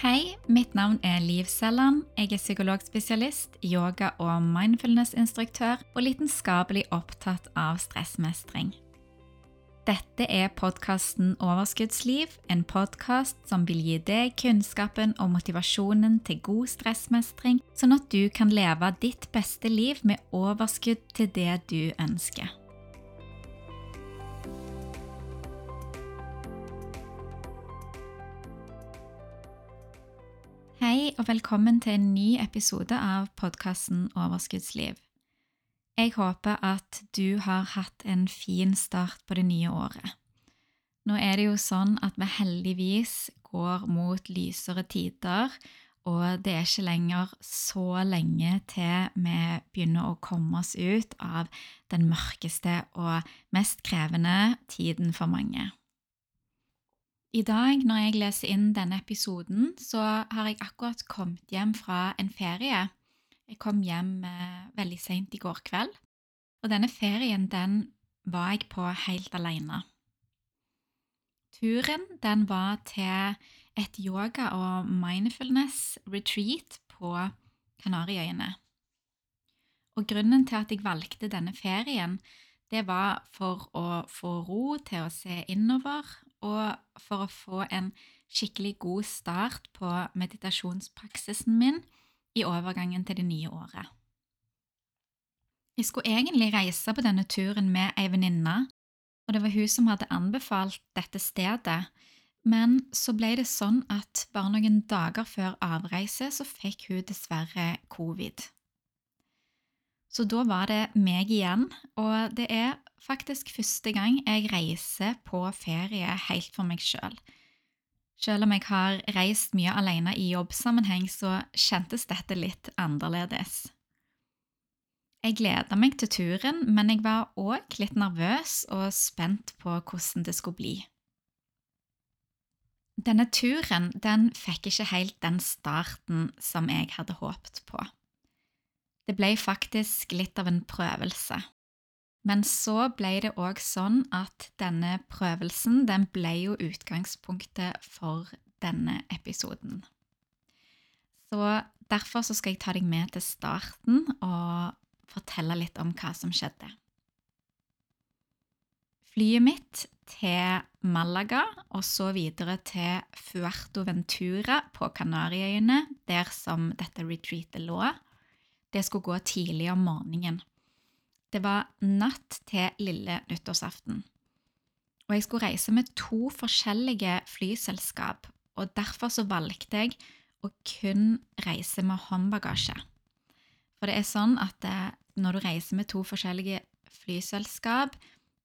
Hei, mitt navn er Liv Selland. Jeg er psykologspesialist, yoga- og mindfulness-instruktør og lidenskapelig opptatt av stressmestring. Dette er podkasten Overskuddsliv, en podkast som vil gi deg kunnskapen og motivasjonen til god stressmestring, sånn at du kan leve ditt beste liv med overskudd til det du ønsker. Og velkommen til en ny episode av podkasten Overskuddsliv. Jeg håper at du har hatt en fin start på det nye året. Nå er det jo sånn at vi heldigvis går mot lysere tider, og det er ikke lenger så lenge til vi begynner å komme oss ut av den mørkeste og mest krevende tiden for mange. I dag, når jeg leser inn denne episoden, så har jeg akkurat kommet hjem fra en ferie. Jeg kom hjem eh, veldig seint i går kveld, og denne ferien den var jeg på helt alene. Turen den var til et yoga- og mindfulness-retreat på Kanariøyene. Og grunnen til at jeg valgte denne ferien, det var for å få ro til å se innover og for å få en skikkelig god start på meditasjonspraksisen min i overgangen til det nye året. Jeg skulle egentlig reise på denne turen med ei venninne, og det var hun som hadde anbefalt dette stedet, men så ble det sånn at bare noen dager før avreise så fikk hun dessverre covid. Så da var det meg igjen, og det er faktisk første gang jeg reiser på ferie helt for meg sjøl. Selv. selv om jeg har reist mye alene i jobbsammenheng, så kjentes dette litt annerledes. Jeg gleda meg til turen, men jeg var òg litt nervøs og spent på hvordan det skulle bli. Denne turen den fikk ikke helt den starten som jeg hadde håpet på. Det ble faktisk litt av en prøvelse. Men så ble det òg sånn at denne prøvelsen den ble jo utgangspunktet for denne episoden. Så derfor så skal jeg ta deg med til starten og fortelle litt om hva som skjedde. Flyet mitt til Malaga og så videre til Fuerto Ventura på Kanariøyene, der som dette retreatet lå, det skulle gå tidlig om morgenen. Det var natt til lille nyttårsaften. Og jeg skulle reise med to forskjellige flyselskap, og derfor så valgte jeg å kun reise med håndbagasje. For det er sånn at eh, når du reiser med to forskjellige flyselskap,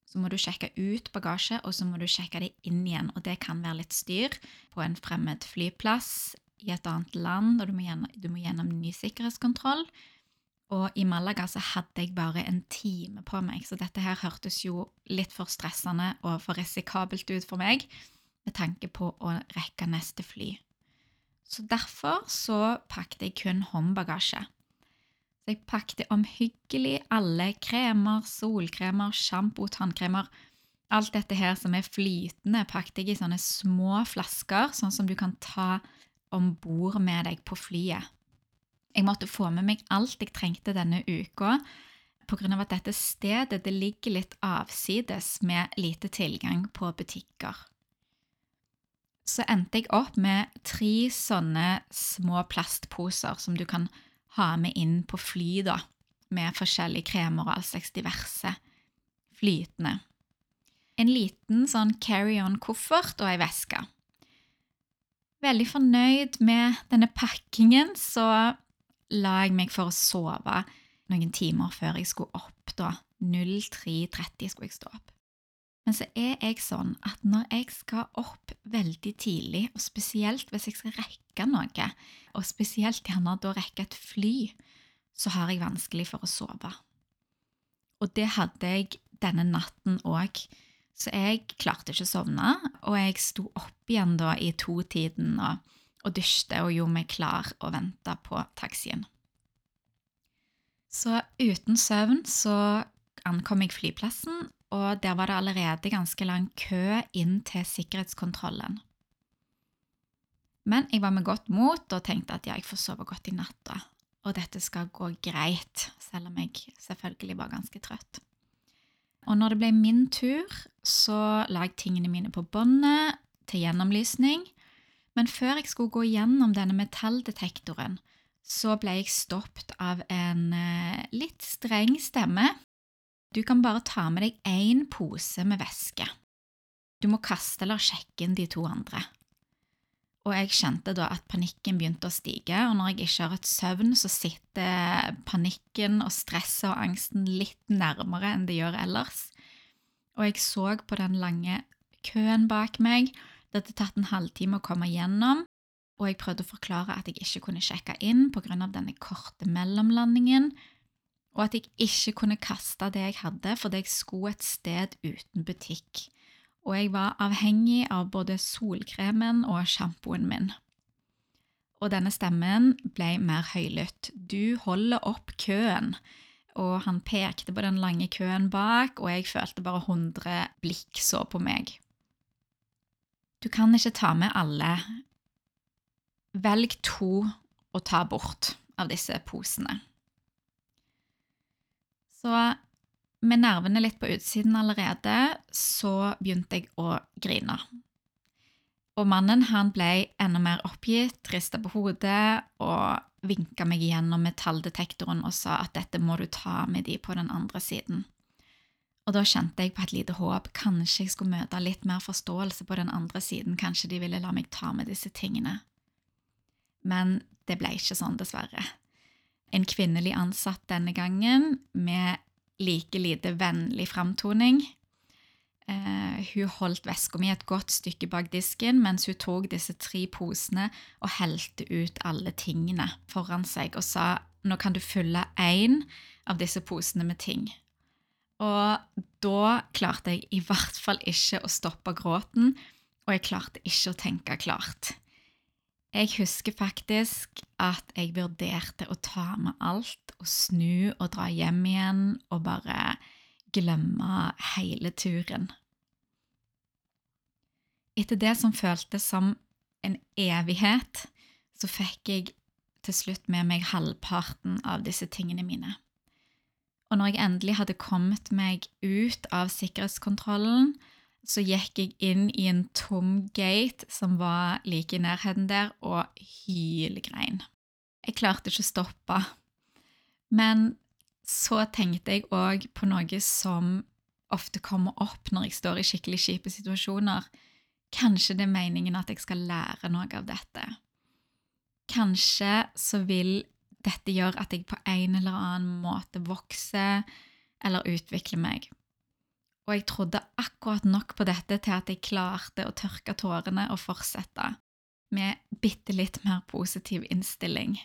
så må du sjekke ut bagasje, og så må du sjekke det inn igjen. Og det kan være litt styr på en fremmed flyplass i et annet land, og du må gjennom, du må gjennom ny sikkerhetskontroll. Og i Malaga så hadde jeg bare en time på meg, så dette her hørtes jo litt for stressende og for risikabelt ut for meg med tanke på å rekke neste fly. Så derfor så pakket jeg kun håndbagasje. Så jeg pakket omhyggelig alle kremer, solkremer, sjampo, tannkremer Alt dette her som er flytende, pakket jeg i sånne små flasker, sånn som du kan ta om bord med deg på flyet. Jeg måtte få med meg alt jeg trengte denne uka, pga. at dette stedet det ligger litt avsides med lite tilgang på butikker. Så endte jeg opp med tre sånne små plastposer som du kan ha med inn på fly, da, med forskjellige kremer og all slags diverse flytende. En liten sånn carry-on-koffert og ei veske. Veldig fornøyd med denne pakkingen, så la jeg meg for å sove noen timer før jeg skulle opp. da. 03.30 skulle jeg stå opp. Men så er jeg sånn at når jeg skal opp veldig tidlig, og spesielt hvis jeg skal rekke noe, og spesielt gjerne da rekke et fly, så har jeg vanskelig for å sove. Og det hadde jeg denne natten òg. Så jeg klarte ikke å sovne, og jeg sto opp igjen da i to-tiden og og dusjte og gjorde meg klar og venta på taxien. Så uten søvn så ankom jeg flyplassen, og der var det allerede ganske lang kø inn til sikkerhetskontrollen. Men jeg var med godt mot og tenkte at ja, jeg får sove godt i natt, da. Og dette skal gå greit, selv om jeg selvfølgelig var ganske trøtt. Og når det ble min tur, så la jeg tingene mine på båndet til gjennomlysning. Men før jeg skulle gå gjennom denne metalldetektoren, så ble jeg stoppet av en eh, litt streng stemme. Du kan bare ta med deg én pose med væske. Du må kaste eller sjekke inn de to andre. Og jeg kjente da at panikken begynte å stige, og når jeg ikke har hatt søvn, så sitter panikken og stresset og angsten litt nærmere enn det gjør ellers. Og jeg så på den lange køen bak meg, det hadde tatt en halvtime å komme gjennom, og jeg prøvde å forklare at jeg ikke kunne sjekke inn pga. denne korte mellomlandingen, og at jeg ikke kunne kaste det jeg hadde fordi jeg skulle et sted uten butikk, og jeg var avhengig av både solkremen og sjampoen min. Og denne stemmen ble mer høylytt. Du holder opp køen. Og han pekte på den lange køen bak, og jeg følte bare hundre blikk så på meg. Du kan ikke ta med alle, Velg to å ta bort av disse posene. Så med nervene litt på utsiden allerede, så begynte jeg å grine. Og mannen han ble enda mer oppgitt, rista på hodet og vinka meg gjennom metalldetektoren og sa at dette må du ta med de på den andre siden. Og da kjente jeg på et lite håp. Kanskje jeg skulle møte litt mer forståelse på den andre siden. Kanskje de ville la meg ta med disse tingene. Men det ble ikke sånn, dessverre. En kvinnelig ansatt denne gangen med like lite vennlig framtoning. Uh, hun holdt veska mi et godt stykke bak disken mens hun tok disse tre posene og helte ut alle tingene foran seg og sa nå kan du fylle én av disse posene med ting. Og da klarte jeg i hvert fall ikke å stoppe gråten, og jeg klarte ikke å tenke klart. Jeg husker faktisk at jeg vurderte å ta med alt og snu og dra hjem igjen og bare glemme hele turen. Etter det som føltes som en evighet, så fikk jeg til slutt med meg halvparten av disse tingene mine. Og når jeg endelig hadde kommet meg ut av sikkerhetskontrollen, så gikk jeg inn i en tom gate som var like i nærheten der, og hylgrein. Jeg klarte ikke å stoppe. Men så tenkte jeg òg på noe som ofte kommer opp når jeg står i skikkelig kjipe situasjoner. Kanskje det er meningen at jeg skal lære noe av dette. Kanskje så vil dette gjør at jeg på en eller annen måte vokser eller utvikler meg og jeg trodde akkurat nok på dette til at jeg klarte å tørke tårene og fortsette med bitte litt mer positiv innstilling.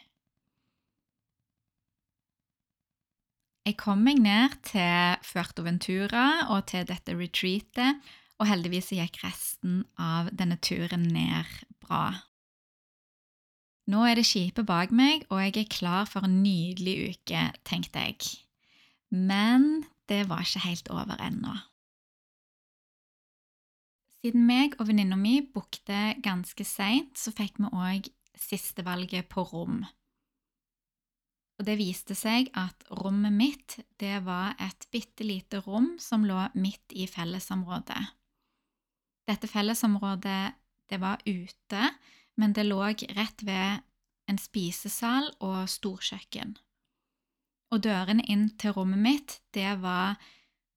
Jeg kom meg ned til Fuertoventura og til dette retreatet, og heldigvis gikk resten av denne turen ned bra. Nå er det skipet bak meg, og jeg er klar for en nydelig uke, tenkte jeg. Men det var ikke helt over ennå. Siden meg og venninna mi bookte ganske seint, så fikk vi òg sistevalget på rom. Og det viste seg at rommet mitt, det var et bitte lite rom som lå midt i fellesområdet. Dette fellesområdet, det var ute, men det lå rett ved en spisesal og storkjøkken. Og dørene inn til rommet mitt, det var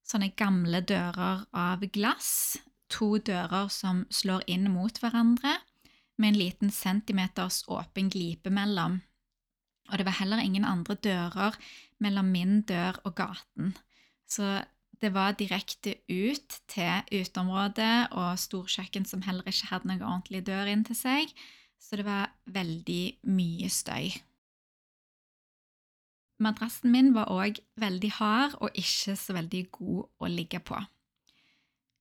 sånne gamle dører av glass to dører som slår inn mot hverandre, med en liten centimeters åpen glipe mellom. Og det var heller ingen andre dører mellom min dør og gaten, så det var direkte ut til uteområdet og storkjøkken som heller ikke hadde noen ordentlig dør inn til seg, så det var veldig mye støy. Madrassen min var òg veldig hard og ikke så veldig god å ligge på.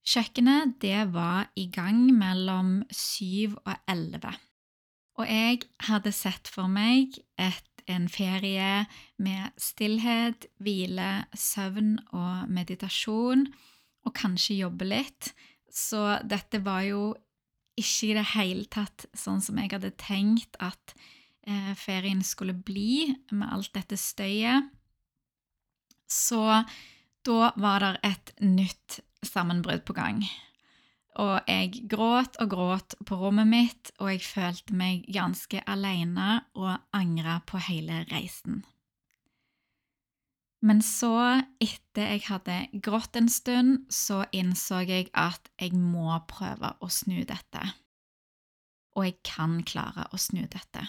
Kjøkkenet det var i gang mellom syv og elleve. Og jeg hadde sett for meg et, en ferie med stillhet, hvile, søvn og meditasjon, og kanskje jobbe litt. Så dette var jo ikke i det hele tatt sånn som jeg hadde tenkt at eh, ferien skulle bli, med alt dette støyet. Så da var det et nytt sammenbrudd på gang. Og jeg gråt og gråt på rommet mitt, og jeg følte meg ganske alene og angra på hele reisen. Men så, etter jeg hadde grått en stund, så innså jeg at jeg må prøve å snu dette. Og jeg kan klare å snu dette.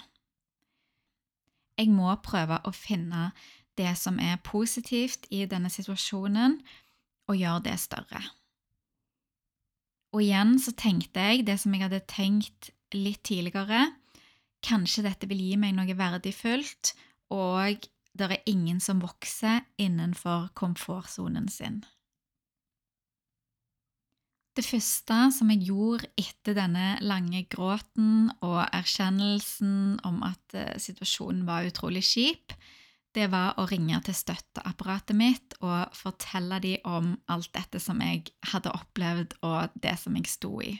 Jeg må prøve å finne det som er positivt i denne situasjonen, og gjøre det større. Og igjen så tenkte jeg det som jeg hadde tenkt litt tidligere. Kanskje dette vil gi meg noe verdifullt, og det er ingen som vokser innenfor komfortsonen sin. Det første som jeg gjorde etter denne lange gråten og erkjennelsen om at eh, situasjonen var utrolig kjip, det var å ringe til støtteapparatet mitt og fortelle dem om alt dette som jeg hadde opplevd, og det som jeg sto i.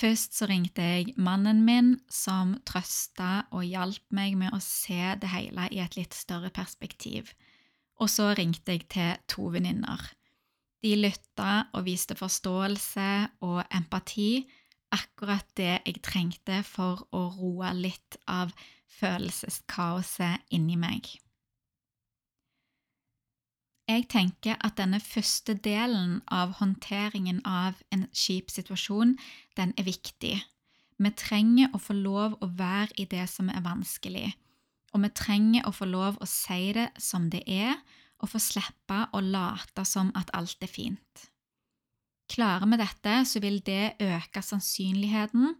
Først så ringte jeg mannen min, som trøsta og hjalp meg med å se det hele i et litt større perspektiv. Og så ringte jeg til to venninner. De lytta og viste forståelse og empati, akkurat det jeg trengte for å roe litt av følelseskaoset inni meg. Jeg tenker at denne første delen av håndteringen av en kjip situasjon, den er viktig. Vi trenger å få lov å være i det som er vanskelig, og vi trenger å få lov å si det som det er, og få slippe å late som at alt er fint. Klarer vi dette, så vil det øke sannsynligheten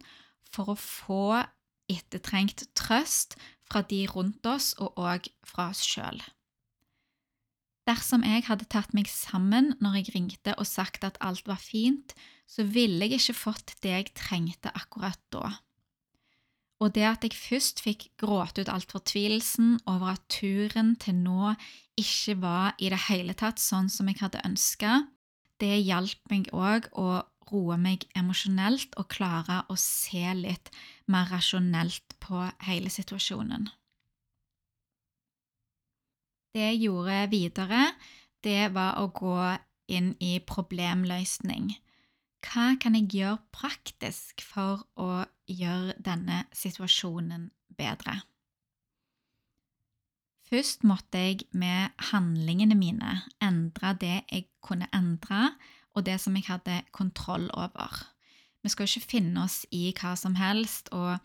for å få ettertrengt trøst fra de rundt oss og òg fra oss sjøl. Dersom jeg hadde tatt meg sammen når jeg ringte og sagt at alt var fint, så ville jeg ikke fått det jeg trengte akkurat da. Og det at jeg først fikk gråte ut alt fortvilelsen over at turen til nå ikke var i det hele tatt sånn som jeg hadde ønska, det hjalp meg òg å roe meg emosjonelt og klare å se litt mer rasjonelt på hele situasjonen. Det jeg gjorde videre, det var å gå inn i problemløsning. Hva kan jeg gjøre praktisk for å gjøre denne situasjonen bedre? Først måtte jeg med handlingene mine endre det jeg kunne endre, og det som jeg hadde kontroll over. Vi skal ikke finne oss i hva som helst og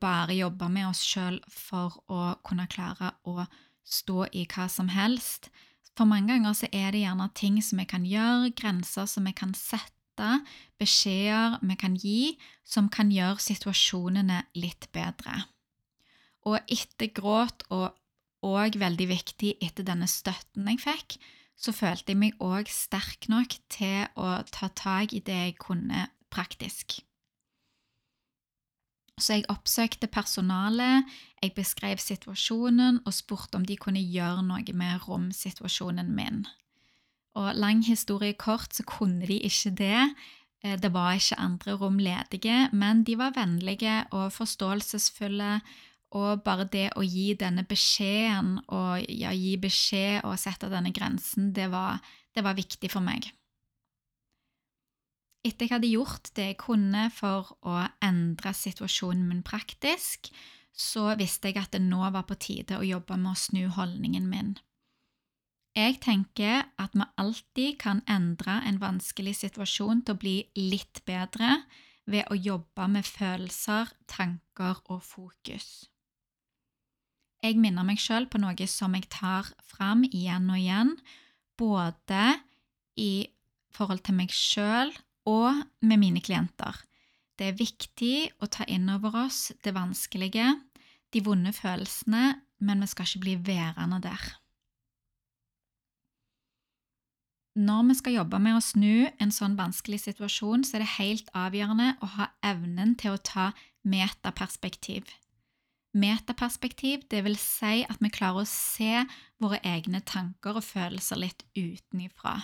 bare jobbe med oss sjøl for å kunne klare å stå i hva som helst. For mange ganger så er det gjerne ting som vi kan gjøre, grenser som vi kan sette, beskjeder vi kan gi, som kan gjøre situasjonene litt bedre. Og etter gråt, og òg veldig viktig etter denne støtten jeg fikk, så følte jeg meg òg sterk nok til å ta tak i det jeg kunne praktisk. Så jeg oppsøkte personalet, jeg beskrev situasjonen og spurte om de kunne gjøre noe med romsituasjonen min. Og lang historie kort så kunne de ikke det. Eh, det var ikke andre rom ledige, men de var vennlige og forståelsesfulle og bare det å gi denne beskjeden, og ja, gi beskjed og sette denne grensen, det var, det var viktig for meg. Etter jeg hadde gjort det jeg kunne for å endre situasjonen min praktisk, så visste jeg at det nå var på tide å jobbe med å snu holdningen min. Jeg tenker at vi alltid kan endre en vanskelig situasjon til å bli litt bedre ved å jobbe med følelser, tanker og fokus. Jeg minner meg sjøl på noe som jeg tar fram igjen og igjen, både i forhold til meg sjøl og med mine klienter. Det er viktig å ta inn over oss det vanskelige, de vonde følelsene, men vi skal ikke bli værende der. Når vi skal jobbe med å snu en sånn vanskelig situasjon, så er det helt avgjørende å ha evnen til å ta metaperspektiv. Metaperspektiv, vil si at vi klarer å se våre egne tanker og følelser litt utenifra.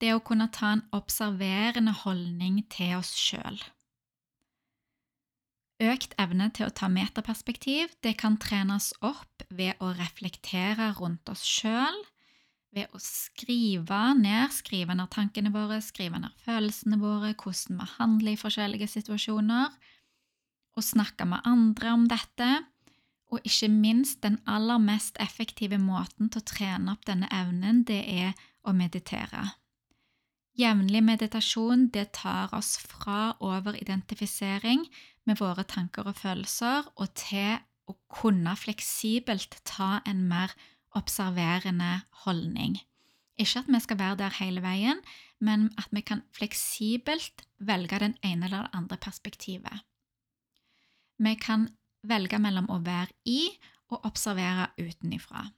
det å kunne ta en observerende holdning til oss sjøl. Økt evne til å ta metaperspektiv det kan trenes opp ved å reflektere rundt oss sjøl, ved å skrive ned, skrive ned tankene våre, skrive ned følelsene våre, hvordan vi handler i forskjellige situasjoner, og snakke med andre om dette, og ikke minst den aller mest effektive måten til å trene opp denne evnen, det er å meditere. Jevnlig meditasjon det tar oss fra overidentifisering med våre tanker og følelser og til å kunne fleksibelt ta en mer observerende holdning. Ikke at vi skal være der hele veien, men at vi kan fleksibelt velge den ene eller det andre perspektivet. Vi kan velge mellom å være i og observere utenifra.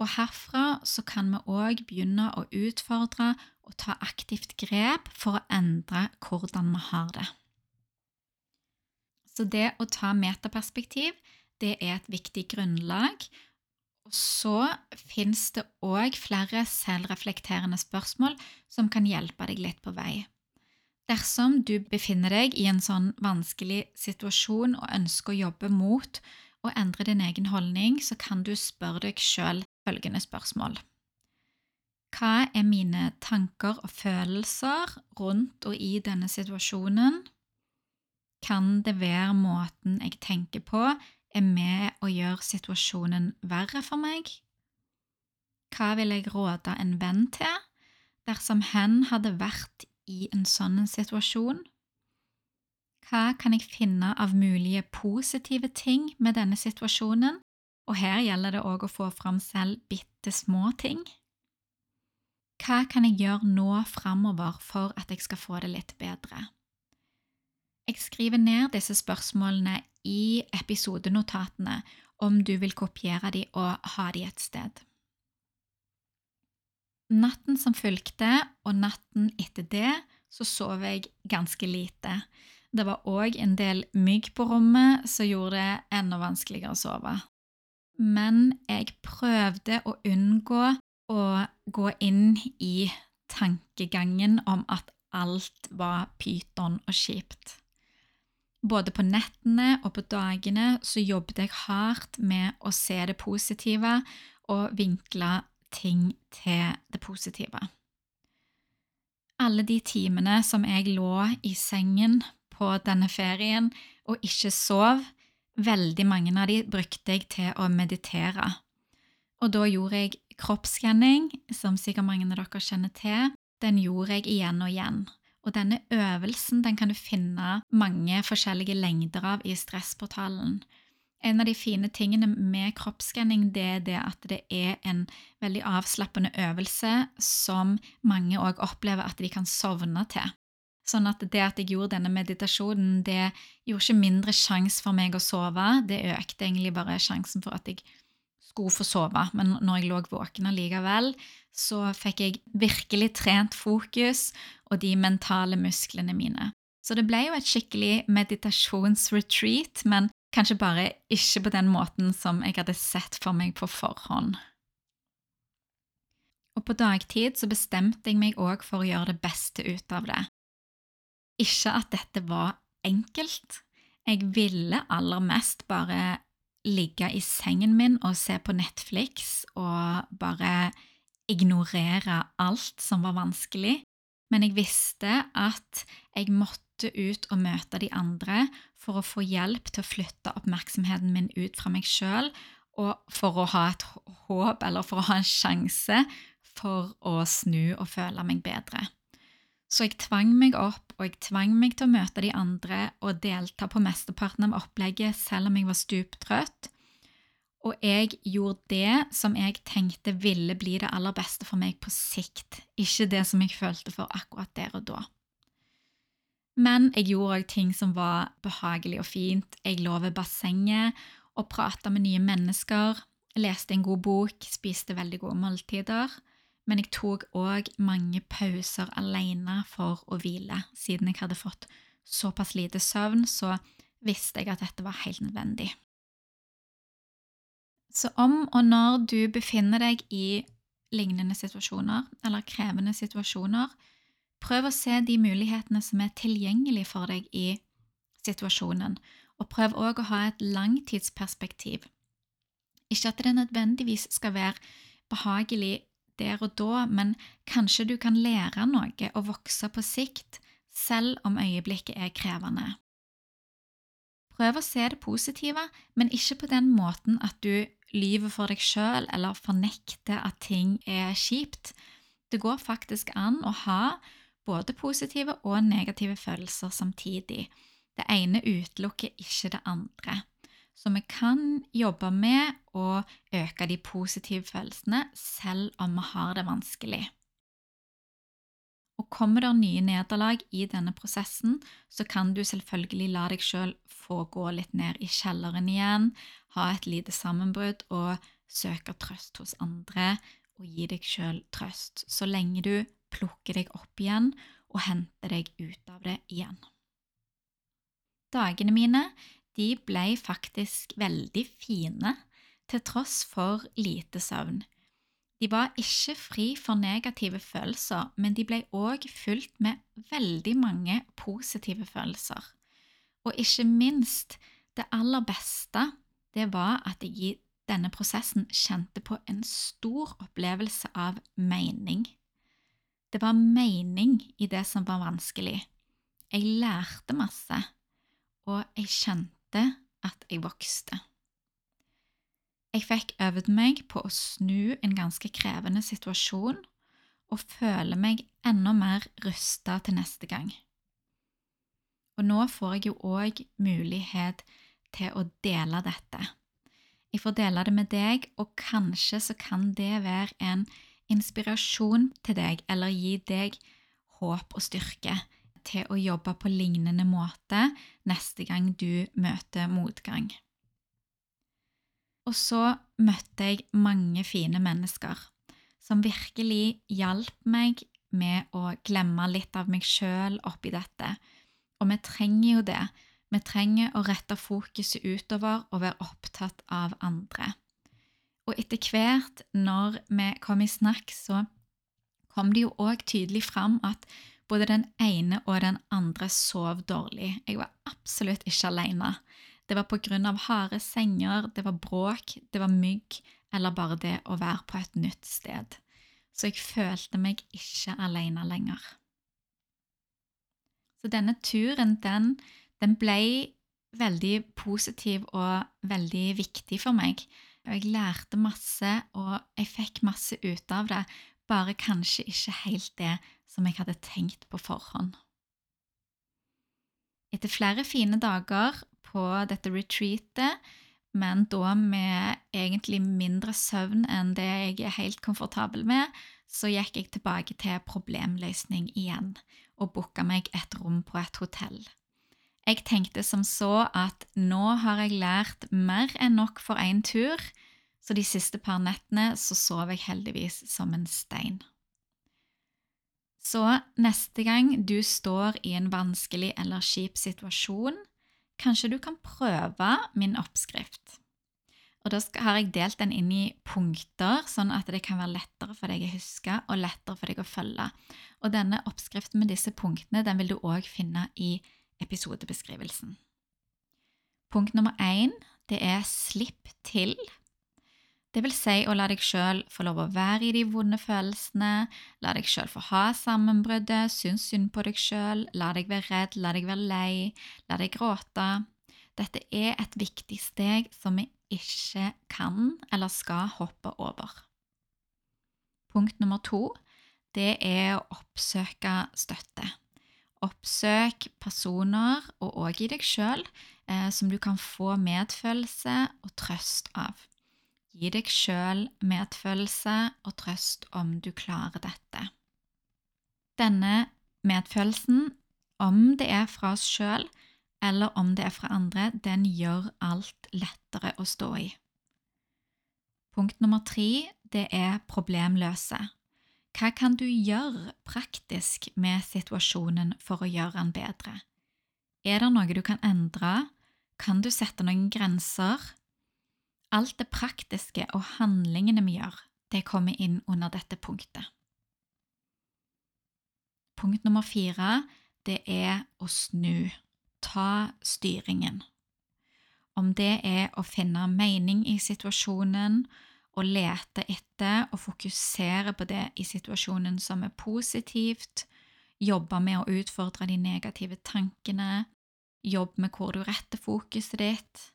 Og herfra så kan vi òg begynne å utfordre og ta aktivt grep for å endre hvordan vi har det. Så det å ta metaperspektiv, det er et viktig grunnlag. Og så fins det òg flere selvreflekterende spørsmål som kan hjelpe deg litt på vei. Dersom du befinner deg i en sånn vanskelig situasjon og ønsker å jobbe mot å endre din egen holdning, så kan du spørre deg sjøl følgende spørsmål. Hva er mine tanker og følelser rundt og i denne situasjonen? Kan det være måten jeg tenker på, er med å gjøre situasjonen verre for meg? Hva vil jeg råde en venn til dersom hen hadde vært i en sånn situasjon? Hva kan jeg finne av mulige positive ting med denne situasjonen? Og her gjelder det òg å få fram selv bitte små ting. Hva kan jeg gjøre nå framover for at jeg skal få det litt bedre? Jeg skriver ned disse spørsmålene i episodenotatene om du vil kopiere de og ha de et sted. Natten som fulgte, og natten etter det, så sov jeg ganske lite. Det var òg en del mygg på rommet som gjorde det enda vanskeligere å sove. Men jeg prøvde å unngå å gå inn i tankegangen om at alt var pyton og kjipt. Både på nettene og på dagene så jobbet jeg hardt med å se det positive og vinkle ting til det positive. Alle de timene som jeg lå i sengen på denne ferien og ikke sov, veldig mange av de brukte jeg til å meditere. Og da gjorde jeg kroppsskanning, som sikkert mange av dere kjenner til. Den gjorde jeg igjen og igjen. Og denne øvelsen den kan du finne mange forskjellige lengder av i Stressportalen. En av de fine tingene med kroppsskanning det er det at det er en veldig avslappende øvelse som mange òg opplever at de kan sovne til. Sånn at det at jeg gjorde denne meditasjonen, det gjorde ikke mindre sjanse for meg å sove, det økte egentlig bare sjansen for at jeg skulle få sove. Men når jeg lå våken allikevel, så fikk jeg virkelig trent fokus og de mentale musklene mine. Så det ble jo et skikkelig meditasjonsretreat, men kanskje bare ikke på den måten som jeg hadde sett for meg på forhånd. Og på dagtid så bestemte jeg meg òg for å gjøre det beste ut av det. Ikke at dette var enkelt. Jeg ville aller mest bare ligge i sengen min og se på Netflix og bare ignorere alt som var vanskelig, men jeg visste at jeg måtte ut og møte de andre for å få hjelp til å flytte oppmerksomheten min ut fra meg sjøl, og for å ha et håp, eller for å ha en sjanse for å snu og føle meg bedre. Så jeg tvang meg opp, og jeg tvang meg til å møte de andre og delta på mesteparten av opplegget selv om jeg var stuptrøtt. Og jeg gjorde det som jeg tenkte ville bli det aller beste for meg på sikt, ikke det som jeg følte for akkurat der og da. Men jeg gjorde òg ting som var behagelig og fint. Jeg lå ved bassenget og prata med nye mennesker, leste en god bok, spiste veldig gode måltider. Men jeg tok òg mange pauser alene for å hvile. Siden jeg hadde fått såpass lite søvn, så visste jeg at dette var helt nødvendig. Så om og når du befinner deg i lignende situasjoner eller krevende situasjoner, prøv å se de mulighetene som er tilgjengelige for deg i situasjonen, og prøv òg å ha et langtidsperspektiv. Ikke at det nødvendigvis skal være behagelig der og da, men kanskje du kan lære noe og vokse på sikt, selv om øyeblikket er krevende. Prøv å se det positive, men ikke på den måten at du lyver for deg sjøl eller fornekter at ting er kjipt. Det går faktisk an å ha både positive og negative følelser samtidig. Det ene utelukker ikke det andre. Så vi kan jobbe med å øke de positive følelsene selv om vi har det vanskelig. Og kommer det nye nederlag i denne prosessen, så kan du selvfølgelig la deg sjøl få gå litt ned i kjelleren igjen, ha et lite sammenbrudd og søke trøst hos andre og gi deg sjøl trøst, så lenge du plukker deg opp igjen og henter deg ut av det igjen. Dagene mine de ble faktisk veldig fine, til tross for lite søvn. De var ikke fri for negative følelser, men de ble òg fylt med veldig mange positive følelser. Og ikke minst, det aller beste, det var at jeg i denne prosessen kjente på en stor opplevelse av mening. Det var mening i det som var vanskelig. Jeg lærte masse, og jeg kjente at jeg vokste. Jeg fikk øvd meg på å snu en ganske krevende situasjon og føle meg enda mer rusta til neste gang. Og nå får jeg jo òg mulighet til å dele dette. Jeg får dele det med deg, og kanskje så kan det være en inspirasjon til deg, eller gi deg håp og styrke til å jobbe på lignende måte neste gang du møter motgang. Og så møtte jeg mange fine mennesker som virkelig hjalp meg med å glemme litt av meg sjøl oppi dette. Og vi trenger jo det. Vi trenger å rette fokuset utover og være opptatt av andre. Og etter hvert, når vi kom i snakk, så kom det jo òg tydelig fram at både den ene og den andre sov dårlig. Jeg var absolutt ikke alene. Det var av harde senger, det var bråk, det var mygg, eller bare det å være på et nytt sted. Så jeg følte meg ikke alene lenger. Så denne turen, den, den ble veldig positiv og veldig viktig for meg. Og jeg lærte masse, og jeg fikk masse ut av det, bare kanskje ikke helt det som jeg hadde tenkt på forhånd. Etter flere fine dager på dette retreatet, men da med egentlig mindre søvn enn det jeg er helt komfortabel med, så gikk jeg tilbake til problemløsning igjen og booka meg et rom på et hotell. Jeg tenkte som så at nå har jeg lært mer enn nok for én tur, så de siste par nettene så sov jeg heldigvis som en stein. Så neste gang du står i en vanskelig eller kjip situasjon, Kanskje du kan prøve min oppskrift. Og Da har jeg delt den inn i punkter, sånn at det kan være lettere for deg å huske og lettere for deg å følge. Og denne oppskriften med disse punktene den vil du òg finne i episodebeskrivelsen. Punkt nummer én det er slipp til. Det vil si å la deg sjøl få lov å være i de vonde følelsene, la deg sjøl få ha sammenbruddet, synes synd på deg sjøl, la deg være redd, la deg være lei, la deg gråte. Dette er et viktig steg som vi ikke kan eller skal hoppe over. Punkt nummer to det er å oppsøke støtte. Oppsøk personer, og òg i deg sjøl, eh, som du kan få medfølelse og trøst av. Gi deg sjøl medfølelse og trøst om du klarer dette. Denne medfølelsen, om det er fra oss sjøl eller om det er fra andre, den gjør alt lettere å stå i. Punkt nummer tre det er problemløse. Hva kan du gjøre praktisk med situasjonen for å gjøre den bedre? Er det noe du kan endre? Kan du sette noen grenser? Alt det praktiske og handlingene vi gjør, det kommer inn under dette punktet. Punkt nummer fire det er å snu. Ta styringen. Om det er å finne mening i situasjonen, å lete etter og fokusere på det i situasjonen som er positivt, jobbe med å utfordre de negative tankene, jobbe med hvor du retter fokuset ditt.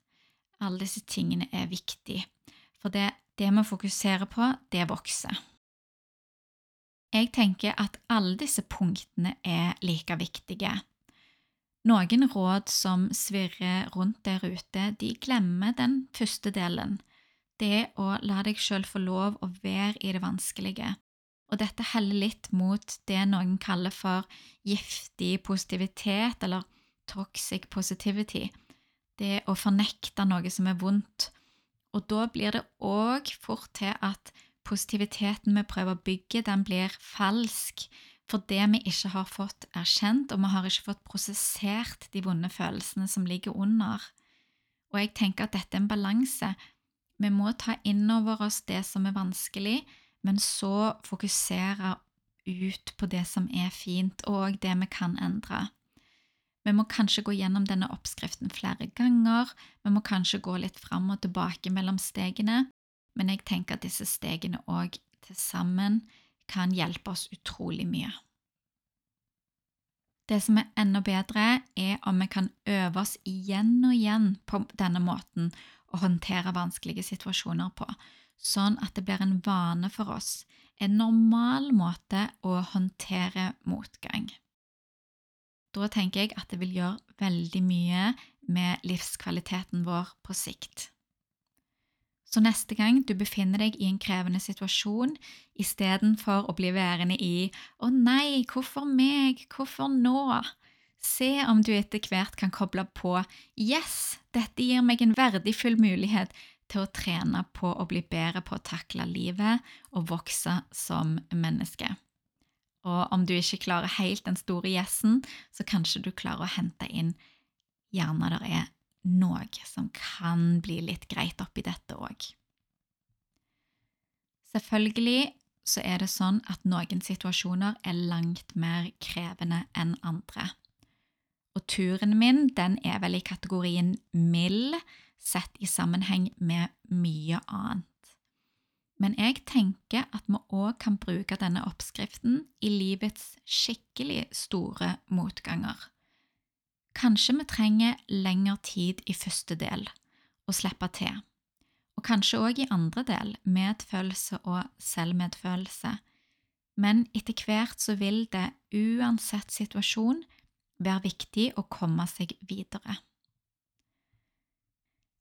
Alle disse tingene er viktige, for det, det vi fokuserer på, det vokser. Jeg tenker at alle disse punktene er like viktige. Noen råd som svirrer rundt der ute, de glemmer den første delen, det å la deg sjøl få lov å være i det vanskelige. Og dette heller litt mot det noen kaller for giftig positivitet, eller toxic positivity. Det å fornekte noe som er vondt. Og da blir det òg fort til at positiviteten vi prøver å bygge, den blir falsk fordi vi ikke har fått erkjent, og vi har ikke fått prosessert de vonde følelsene som ligger under. Og jeg tenker at dette er en balanse. Vi må ta inn over oss det som er vanskelig, men så fokusere ut på det som er fint, og det vi kan endre. Vi må kanskje gå gjennom denne oppskriften flere ganger, vi må kanskje gå litt fram og tilbake mellom stegene, men jeg tenker at disse stegene òg til sammen kan hjelpe oss utrolig mye. Det som er enda bedre, er om vi kan øve oss igjen og igjen på denne måten å håndtere vanskelige situasjoner på, sånn at det blir en vane for oss, en normal måte å håndtere motgang. Da tenker jeg at det vil gjøre veldig mye med livskvaliteten vår på sikt. Så neste gang du befinner deg i en krevende situasjon, istedenfor å bli værende i 'Å nei, hvorfor meg? Hvorfor nå?' Se om du etter hvert kan koble på 'Yes, dette gir meg en verdifull mulighet til å trene på å bli bedre på å takle livet og vokse som menneske'. Og om du ikke klarer helt den store gjessen, så kanskje du klarer å hente inn gjerne det er noe som kan bli litt greit oppi dette òg. Selvfølgelig så er det sånn at noen situasjoner er langt mer krevende enn andre. Og turen min den er vel i kategorien mild sett i sammenheng med mye annet. Men jeg tenker at vi òg kan bruke denne oppskriften i livets skikkelig store motganger. Kanskje vi trenger lengre tid i første del, å slippe til, og kanskje òg i andre del, medfølelse og selvmedfølelse, men etter hvert så vil det, uansett situasjon, være viktig å komme seg videre.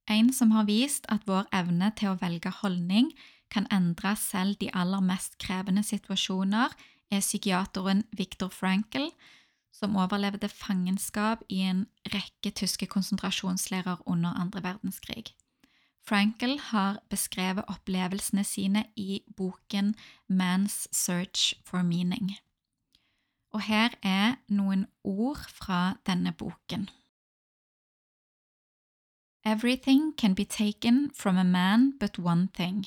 En som har vist at vår evne til å velge holdning kan endre selv de aller mest krevende situasjoner, er psykiateren Viktor Frankl, som overlevde fangenskap i en rekke tyske konsentrasjonsleirer under andre verdenskrig. Frankel har beskrevet opplevelsene sine i boken Man's Search for Meaning. Og her er noen ord fra denne boken. Everything can be taken from a man but one thing,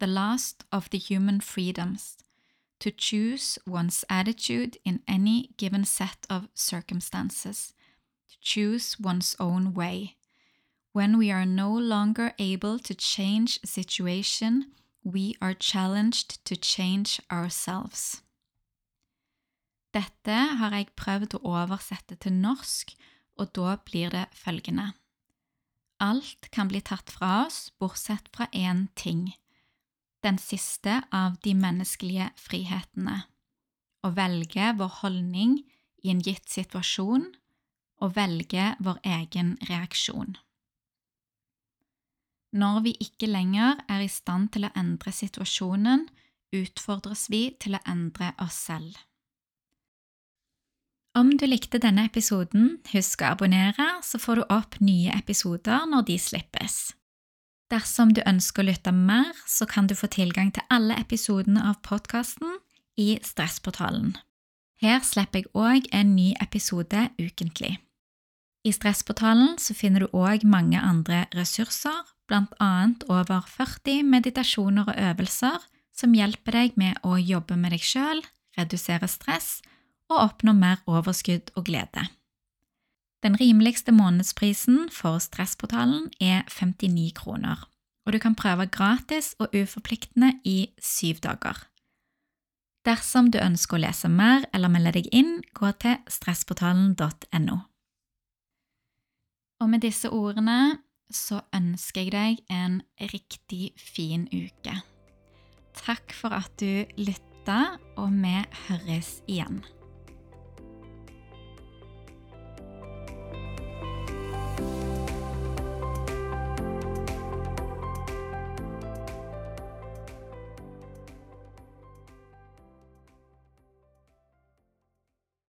the last of the human freedoms, to choose one's attitude in any given set of circumstances, to choose one's own way. When we are no longer able to change a situation, we are challenged to change ourselves. Dette har jeg prøvd å oversette til norsk, og da blir det følgende. Alt kan bli tatt fra oss bortsett fra én ting – den siste av de menneskelige frihetene, å velge vår holdning i en gitt situasjon og velge vår egen reaksjon. Når vi ikke lenger er i stand til å endre situasjonen, utfordres vi til å endre oss selv. Om du likte denne episoden, husk å abonnere, så får du opp nye episoder når de slippes. Dersom du ønsker å lytte mer, så kan du få tilgang til alle episodene av podkasten i Stressportalen. Her slipper jeg òg en ny episode ukentlig. I Stressportalen finner du òg mange andre ressurser, annet over 40 meditasjoner og øvelser som hjelper deg med å jobbe med deg sjøl, redusere stress og oppnå mer overskudd og glede. Den rimeligste månedsprisen for Stressportalen er 59 kroner, og du kan prøve gratis og uforpliktende i syv dager. Dersom du ønsker å lese mer eller melde deg inn, gå til stressportalen.no. Og med disse ordene så ønsker jeg deg en riktig fin uke. Takk for at du lytta, og vi høres igjen.